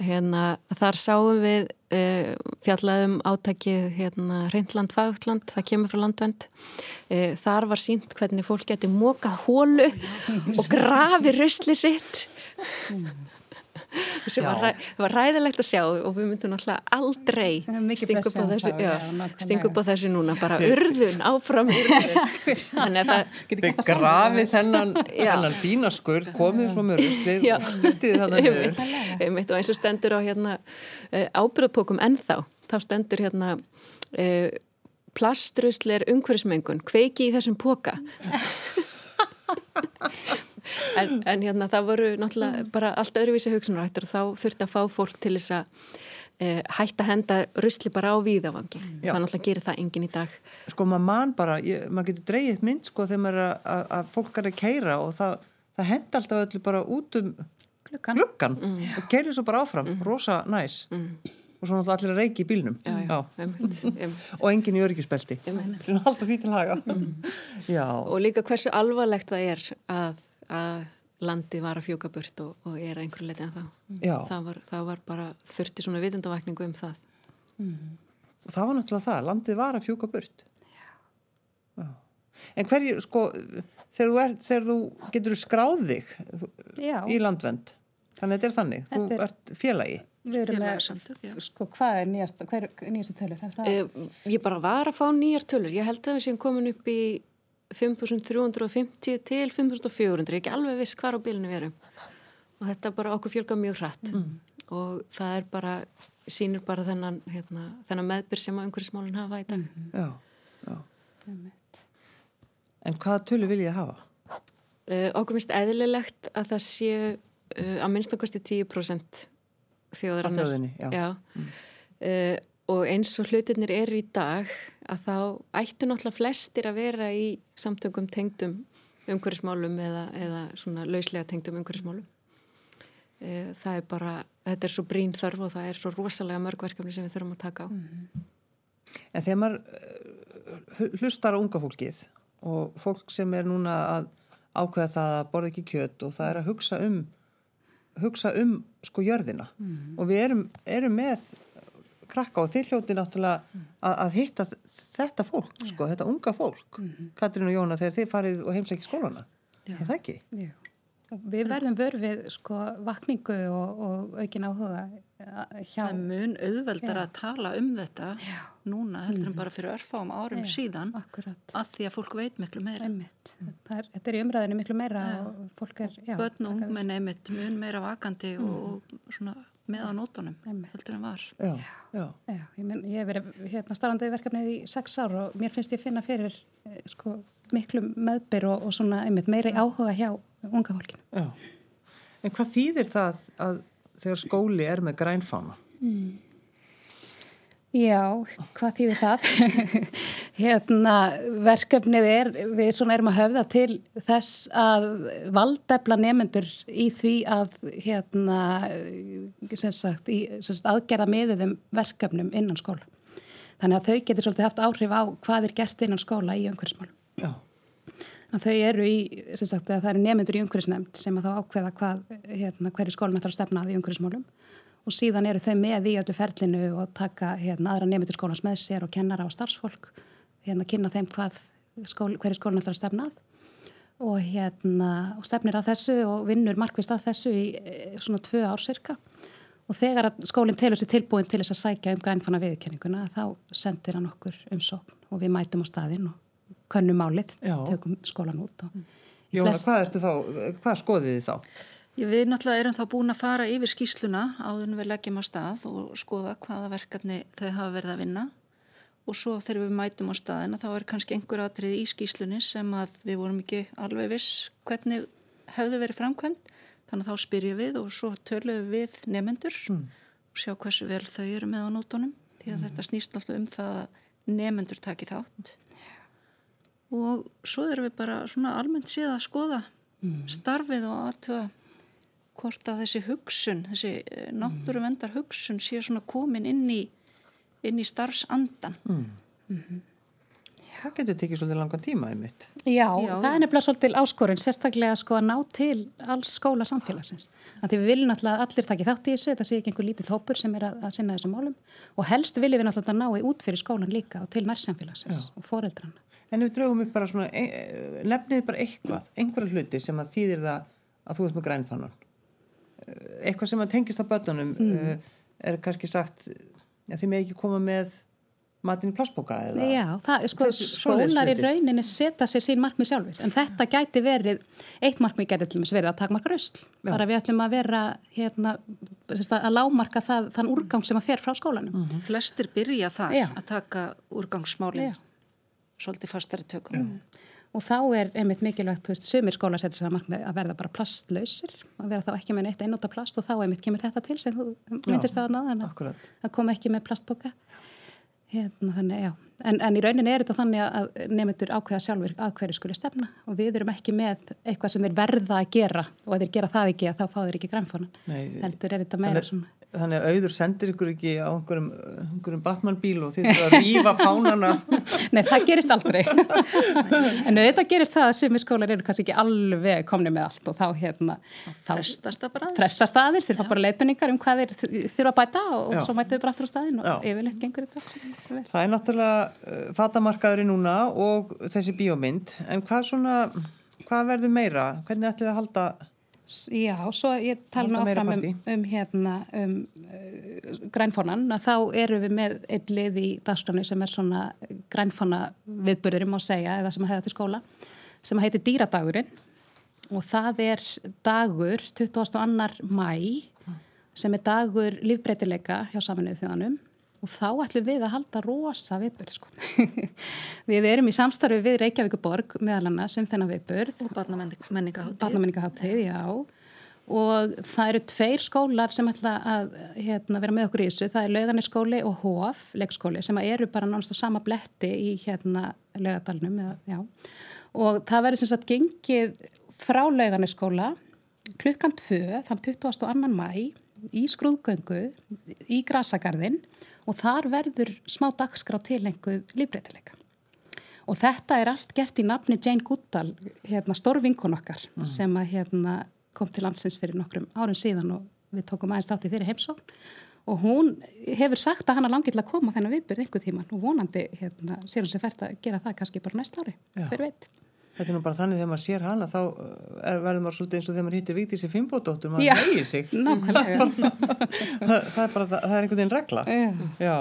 Hérna, þar sáum við uh, fjallaðum átækið hérna, Reyndland Fagland, það kemur frá landvend uh, þar var sínt hvernig fólk geti mókað hólu og grafi röstli sitt sem var, ræ, var ræðilegt að sjá og við myndum náttúrulega aldrei stinga upp á þessu, já, stinga upp á þessu núna bara urðun, áfram urðun. Þannig að það grafið þennan, þennan dínaskurð komið svo með ruslið og styrtið þannig niður. Og eins og stendur á hérna eh, ábyrðapókum ennþá, þá stendur hérna eh, plastrusli er umhverfismengun, kveiki í þessum póka en, en hérna það voru náttúrulega bara allt öðruvísi hugsunarættur og þá þurfti að fá fólk til þess að e, hætta að henda rusli bara á víðavangi. Það náttúrulega gerir það engin í dag. Sko maður mann bara, ég, maður getur dreyið mynd sko þegar maður er að, að fólk er að keira og það, það henda alltaf öllu bara út um gluggan, gluggan mm. og keirir svo bara áfram, mm. rosa næs. Mm. Og svo náttúrulega allir að reiki í bílnum. Já, já, einmitt, einmitt. og engin í öryggisbelti. Sem alltaf því til haga. Mm. og líka hversu alvarlegt það er að að landi var að fjóka burt og, og er einhverju leti en þá. Það var, það var bara þurfti svona vitundavækningu um það. Mm. Og það var náttúrulega það, landið var að fjóka burt. Já. Já. En hverju, sko, þegar þú, er, þegar þú getur skráð þig Já. í landvend, þannig að þetta er þannig, þetta þú er... ert félagi. Við erum með, sko, hvað er nýjast, hver er nýjastu tölur? Er eh, ég bara var að fá nýjar tölur, ég held að við séum komin upp í 5350 til 5400, ekki alveg viss hvar á bílinu við erum og þetta bara okkur fjölga mjög hratt mm. og það er bara, sínir bara þennan, hérna, þennan meðbyr sem að umhverfismálinn hafa í dag mm. Já, já En hvaða tölu vil ég hafa? Uh, okkur finnst eðlilegt að það sé uh, að minnstakosti 10% þjóðarinnar þjóðinni, já, já. Mm. Uh, og eins og hlutinir eru í dag að þá ættu náttúrulega flestir að vera í samtökum tengdum umhverfismálum eða, eða svona lauslega tengdum umhverfismálum. E, það er bara, þetta er svo brín þörf og það er svo rosalega mörgverkefni sem við þurfum að taka á. Mm -hmm. En þegar maður uh, hlustar á unga fólkið og fólk sem er núna að ákveða það að borða ekki kjött og það er að hugsa um hugsa um sko jörðina mm -hmm. og við erum, erum með krakka og þeir hljóti náttúrulega mm. að, að hitta þetta fólk, ja. sko, þetta unga fólk mm -hmm. Katrín og Jóna þegar þeir farið og heimsækki skólana, ja. er það ekki? Já. Við verðum vörfið sko vakningu og, og aukin áhuga hjá. Það er mun auðveldar Já. að tala um þetta Já. núna heldur en mm. bara fyrir örfáum árum Já, síðan akkurat. að því að fólk veit miklu meira. Einmitt. Er, þetta er í umræðinu miklu meira og fólk er... Bönn og ungmenn einmitt mun meira vakandi mm. og svona með á nótunum heldur en var Já, já. já Ég, men, ég hef verið hérna starfandi verkefnið í sex ár og mér finnst ég finna fyrir eh, sko, miklu meðbyr og, og svona einmitt meiri áhuga hjá unga fólkinu Já, en hvað þýðir það að þegar skóli er með grænfána? Mm. Já, hvað þýðir það? hérna, verkefnið er, við svona erum að höfða til þess að valdefla nefnendur í því að, hérna, sem sagt, í, sem sagt aðgerða miðuðum verkefnum innan skóla. Þannig að þau getur svolítið haft áhrif á hvað er gert innan skóla í umhverfismálum. Já. Þannig að þau eru í, sem sagt, það eru nefnendur í umhverfisnefnd sem að þá ákveða hvað, hérna, hverju skólum ætlar að stefna að í umhverfismálum og síðan eru þau með í öllu ferlinu og taka hérna, aðra nefndir skólans með sér og kennara og starfsfólk hérna kynna þeim hvað skól, hverju skólan ætlar að stefnað og hérna og stefnir að þessu og vinnur markvist að þessu í eh, svona tvö ár cirka og þegar skólinn telur sér tilbúin til þess að sækja um grænfanna viðkenninguna þá sendir hann okkur um sókn og við mætum á staðinn og könnum álið, tökum skólan út Jóna, flest... hvað ertu þá, hvað skoðið þið þá? Við náttúrulega erum þá búin að fara yfir skýsluna áður en við leggjum á stað og skoða hvaða verkefni þau hafa verið að vinna og svo þegar við mætum á staðina þá er kannski einhver atrið í skýslunni sem að við vorum ekki alveg viss hvernig hefðu verið framkvæmt þannig að þá spyrjum við og svo törluðum við nefendur mm. og sjá hversu vel þau eru með á nótunum því að mm. þetta snýst náttúrulega um það að nefendur taki þátt og svo erum við bara svona almennt síðan að skoða mm. starfið og aðtöða hvort að þessi hugsun, þessi eh, náttúruvendar hugsun sé svona komin inn í, inn í starfsandan. Mm. Mm -hmm. Það getur tekið svolítið langan tíma einmitt. Já, Já, það er nefnilega svolítið áskorun, sérstaklega sko að ná til alls skóla samfélagsins. Því við viljum náttúrulega allir takja þátt í þessu, þetta sé ekki einhver lítill hópur sem er að, að sinna þessum málum og helst viljum við náttúrulega ná í út fyrir skólan líka og til nærsamfélagsins Já. og foreldranna. En við draugum upp bara svona, e nefnið bara eitthvað, einhverja hluti sem að þýðir það að þú ert með grænfannan eitthvað sem að tengist á börnunum mm. uh, er kannski sagt ja, þið með ekki koma með matinn plastboka eða Já, það, sko, skólar í rauninni setja sér sín markmið sjálfur en þetta gæti verið eitt markmið gæti til og með verið að takmarka röstl bara við ætlum að vera hérna, að lámarka það, þann úrgang sem að fer frá skólanum. Mm -hmm. Flestir byrja það Já. að taka úrgangsmálinn svolítið fastari tökum. Mm og þá er einmitt mikilvægt, þú veist, sumir skóla setur sig að markmið að verða bara plastlausir að vera þá ekki með neitt einnóta plast og þá einmitt kemur þetta til sem þú myndist á að náða að koma ekki með plastboka hérna þannig, já. En, en í rauninni er þetta þannig að nefndur ákveða sjálfur að hverju skuli stefna og við erum ekki með eitthvað sem þeir verða að gera og ef þeir gera það ekki þá fá þeir ekki grænfónan. Heldur er þetta meira svona þannig að auður sendir ykkur ekki á einhverjum, einhverjum Batman-bíl og þið þurfa að rýfa fánana. Nei, það gerist aldrei. En þetta gerist það að sumi skólar eru kannski ekki alveg komni með allt og þá hérna frestast það bara aðeins, þeir fá bara leifinningar um hvað þeir þurfa að bæta og Já. svo mætu þau bara aftur á staðin og yfirleitt gengur þetta alls Það er náttúrulega uh, fatamarkaðurinn núna og þessi bíómynd. En hvað svona, hvað verður meira? Hvernig ætlið að halda Já, svo ég tala nú áfram um, um, hérna, um uh, grænfónan, þá eru við með einn lið í dagskranu sem er svona grænfóna viðbörðurum að segja eða sem að hefða til skóla, sem heitir Dýradagurinn og það er dagur 22. mæ sem er dagur lífbreytileika hjá saminuðu þjóðanum og þá ætlum við að halda rosa viðbörð sko. við erum í samstarfi við Reykjavíkuborg meðal annars sem um þennan viðbörð og barnamenningaháttið og það eru tveir skólar sem ætla að hérna, vera með okkur í þessu. Það er Laugarniskóli og HF leikskóli sem eru bara náttúrulega sama bletti í hérna Laugadalunum og það verður sem sagt gengið frá Laugarniskóla klukkan 2 þann 22. mæ í skrúðgöngu í Grasagarðin og þar verður smá dagskrá tilenguð lífbreytileika. Og þetta er allt gert í nafni Jane Goodall, hérna, stórvinkun okkar mm. sem að, hérna, kom til landsins fyrir nokkrum árum síðan og við tókum aðeins þátt í þeirri heimsókn og hún hefur sagt að hann er langið til að koma þennan viðbyrð einhver tíman og vonandi hérna, sér hún sér fært að gera það kannski bara næsta ári, hver veit. Þetta er nú bara þannig þegar maður sér hana þá er, verður maður svolítið eins og þegar maður hittir Víktísi Fimboðdóttur, maður hegir sig. það, það er bara það, er einhvern veginn regla. Já.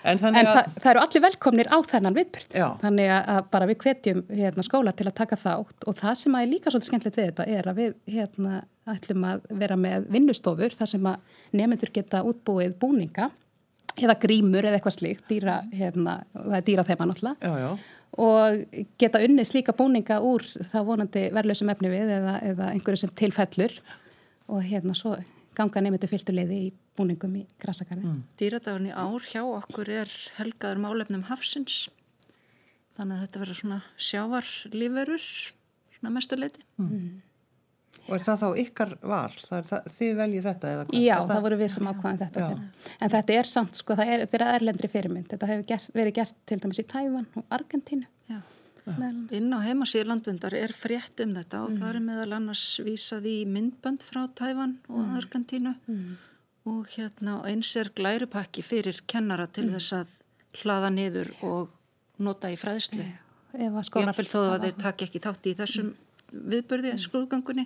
En, en að... það, það eru allir velkomnir á þennan viðbyrd þannig að bara við hvetjum hérna, skóla til að taka þátt. Og það sem er líka svolítið skemmtilegt við þetta er að við hérna, ætlum að vera með vinnustofur þar sem að nefnendur geta útbúið búninga eða grímur eða eitthvað slíkt dýra, hérna, það er dýra já og geta unnið slíka búninga úr það vonandi verðlausum efni við eða, eða einhverju sem tilfellur og hérna svo ganga nefndu fylgtuleiði í búningum í Grassakarði. Mm. Dýradagurinn í ár hjá okkur er helgaður málefnum hafsins þannig að þetta verður svona sjávarlífurur svona mestuleiti. Mm. Og er það þá ykkar val? Það, þið veljið þetta eða hvað? Já, það, það voru við sem ákvæðum þetta. En þetta er samt, sko, það er, er erlendri fyrirmynd. Þetta hefur gert, verið gert til dæmis í Tævan og Argentínu. Já. Inn á heimasíður landvindar er frétt um þetta og mm. það er meðal annars vísað í myndbönd frá Tævan og mm. Argentínu mm. og hérna eins er glærupakki fyrir kennara til mm. þess að hlaða niður og nota í fræðslu. Jáfnvel þó að þeir takk ekki þátt í þessum viðbörði mm. skrúðgangunni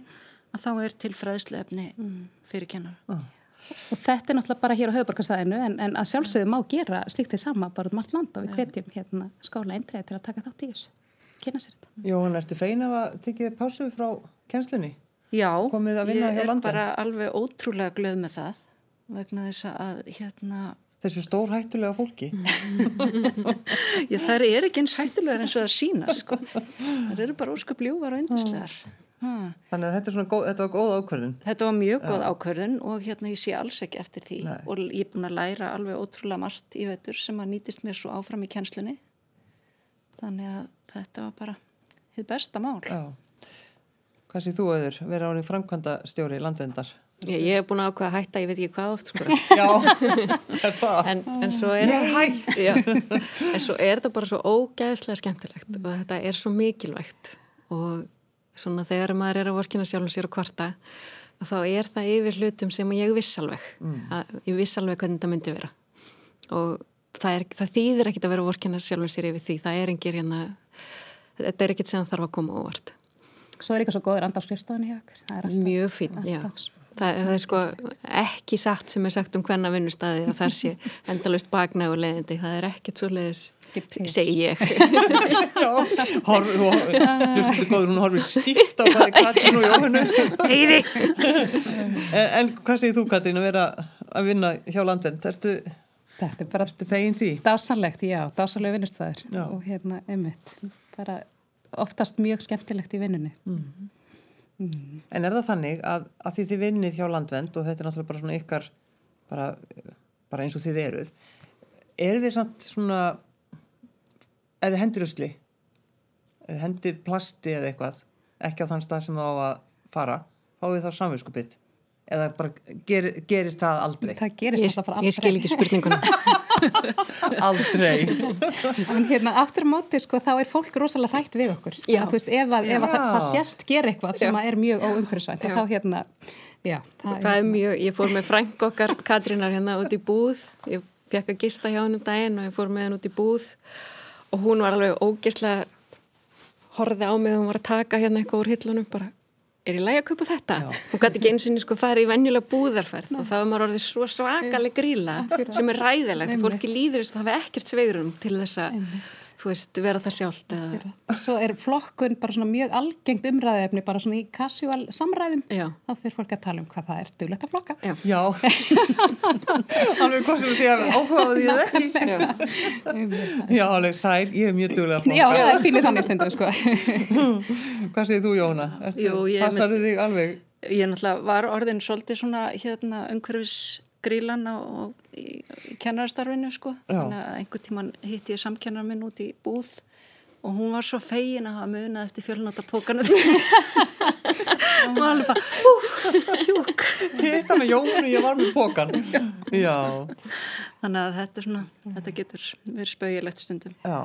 að þá er til fræðslu efni mm. fyrir kennara. Og þetta er náttúrulega bara hér á höfuborgarsvæðinu en, en að sjálfsögðu má gera slíkt því sama bara um allt land og við hvetjum hérna skóla eindræði til að taka þátt í þessu. Kynna sér þetta. Jóhann, ertu fein af að tekja pásu frá kjenslunni? Já, ég er bara alveg ótrúlega glöð með það vegna þess að hérna þessu stór hættulega fólki. Já, það er ekki eins hættulegar eins og það sína sko. það eru bara ósköp ljúvar og yndislegar. Þannig að þetta, góð, þetta var góð ákvörðun. Þetta var mjög góð ákvörðun og hérna ég sé alls ekki eftir því. Nei. og ég er búin að læra alveg ótrúlega margt í veitur sem að nýtist mér svo áfram í kjenslunni þannig að þetta var bara hitt besta mál. Já. Hvað sé þú auður, vera árið framkvæmda stjóri landvendar? Ég, ég hef búin að ákveða að hætta, ég veit ekki hvað oft sko. Já, en, en svo er ég hætt já, en svo er þetta bara svo ógæðslega skemmtilegt og þetta er svo mikilvægt. Og svona þegar maður er að vorkina sjálfum sér og kvarta þá er það yfir hlutum sem ég viss alveg mm. að, ég viss alveg hvernig þetta myndi vera. Og það, er, það þýðir ekkit að vera að vorkina sjálfum sér yfir því, það er engir hérna, þetta er ekkit sem þarf að koma óvart. Svo er eitthvað svo góður andarskrifstofan í okkur Mjög fín, já Það er, það er sko ekki satt sem er sagt um hvenna vinnustæði að það sé endalust baknægur leiðindi, það er ekkert svo leiðis segi ég. Horfðu hlustu góður, hún horfið stíkt á hvað Katrín og Jóhannu. En, en hvað segir þú Katrín að vera að vinna hjá landvend ertu, Þetta er bara ertu fegin því? Dásanlegt, já, dásanlega vinnustæður og hérna, einmitt bara oftast mjög skemmtilegt í vinnunni. Mm. Mm. En er það þannig að, að því þið vinnið hjá landvend og þetta er náttúrulega bara svona ykkar bara, bara eins og þið eruð eru þið samt svona eða hendur usli? Eða hendir plasti eða eitthvað ekki á þann stað sem þá að fara fáið þá samvinskupið eða bara ger, gerist það aldrei? Það gerist það bara aldrei. ég skil ekki spurninguna aldrei. En hérna aftur móti sko þá er fólk rosalega hrætt við okkur. Já. að, veist, ef, að, ef að það, það sést ger eitthvað sem er mjög óumhverfisvænt þá hérna já, það, það er mjög, ég fór með frænk okkar Katrínar hérna út í búð. Ég fekk að gista hjá hennu um daginn og ég fór með henn út í búð. Og hún var alveg ógislega horfið á mig og hún var að taka hérna eitthvað úr hillunum bara er ég læg að köpa þetta? Já. Hún gæti ekki eins og sko fara í venjulega búðarferð Nei. og þá er maður orðið svo svakaleg gríla sem er ræðilegt fólki líður þess að það hefur ekkert sveirum til þess að þú veist, vera það sjálft eða... Svo er flokkun bara svona mjög algengt umræðefni bara svona í casual samræðum. Já. þá fyrir fólk að tala um hvað það er duglegt að flokka. Já, Já. alveg hvað sem því að áhugaðu því að ekki. Já, alveg sæl, ég er mjög duglega að flokka. Já, það er fínir þannig stundu sko. Hvað segir þú Jóna? Passaru þig alveg? Ég náttúrulega var orðin svolítið svona hérna umhverfis grílan og í, í kennarastarfinu sko Já. þannig að einhver tíman hitti ég samkennar minn út í búð og hún var svo fegin að hafa munið eftir fjölnátapókanu og hún var alveg bara hjúk hitt hann að jónu ég var með pókan Já. þannig að þetta, svona, þetta getur verið spauðilegt stundum Já.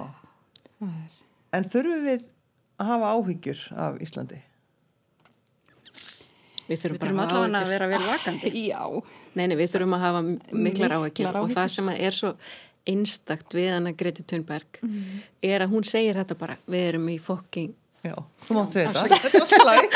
En þurfum við að hafa áhyggjur af Íslandi? Við þurfum, við þurfum allavega að vera vel vakandi. Já. Nei, nei, við þurfum að hafa miklar áhengir og það sem er svo einstakt við hana Greti Thunberg mm. er að hún segir þetta bara, við erum í fokking Já, þú mátt segja þetta. Þetta er alltaf læg.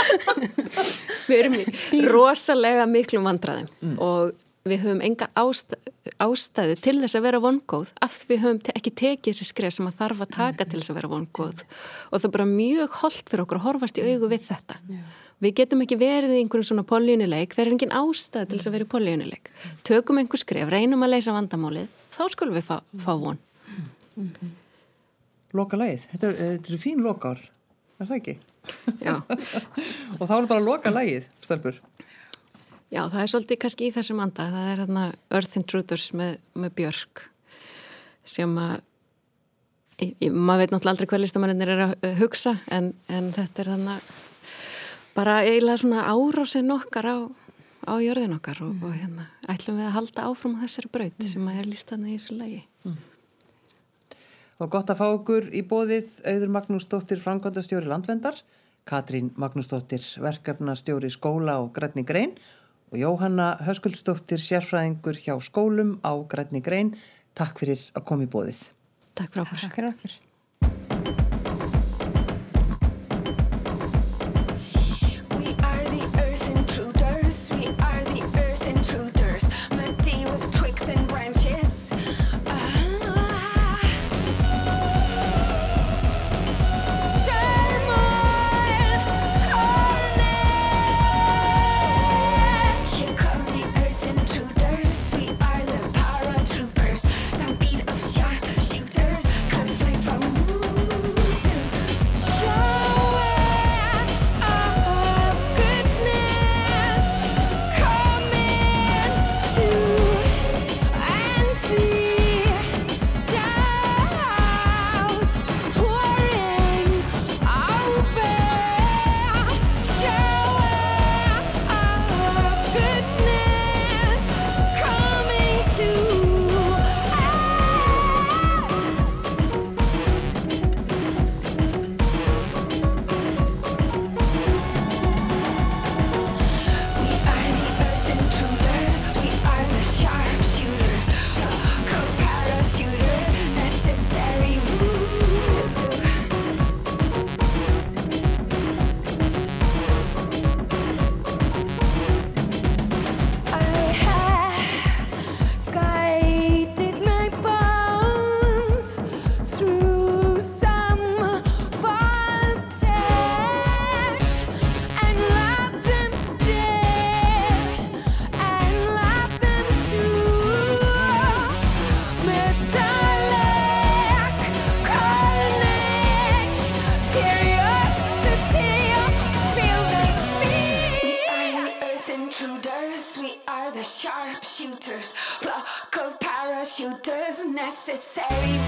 Við erum í rosalega miklum vandraðum mm. og við höfum enga ástæðu, ástæðu til þess að vera vongóð af því við höfum te ekki tekið þessi skref sem að þarf að taka mm. til þess að vera vongóð og það er bara mjög holdt fyrir okkur að horfast í augu við þetta. Já. Við getum ekki verið í einhverjum svona poljónuleik, það er engin ástæð til þess að vera í poljónuleik. Tökum einhver skref, reynum að leysa vandamálið, þá skulum við fá, fá von. Loka leið, þetta eru er fín lokaorð, er það ekki? Já. og þá er bara loka leið, stelpur. Já, það er svolítið kannski í þessum anda. Það er hérna Earth Intruders með, með Björk sem að maður veit náttúrulega aldrei hvað listamannir er að hugsa en, en þetta er þannig bara eiginlega svona árásinn okkar á, á jörðin okkar og, og hérna ætlum við að halda áfram á þessari braut sem að er lístanlega í þessu lagi. Mm. Og gott að fá okkur í bóðið auður Magnús Dóttir Frankvandastjóri Landvendar, Katrín Magnús Dóttir verkefnastjóri skóla og grætni grein og Jóhanna Höskuldsdóttir sérfræðingur hjá skólum á grætni grein. Takk fyrir að koma í bóðið. Takk fyrir okkur. Takk fyrir okkur. necessary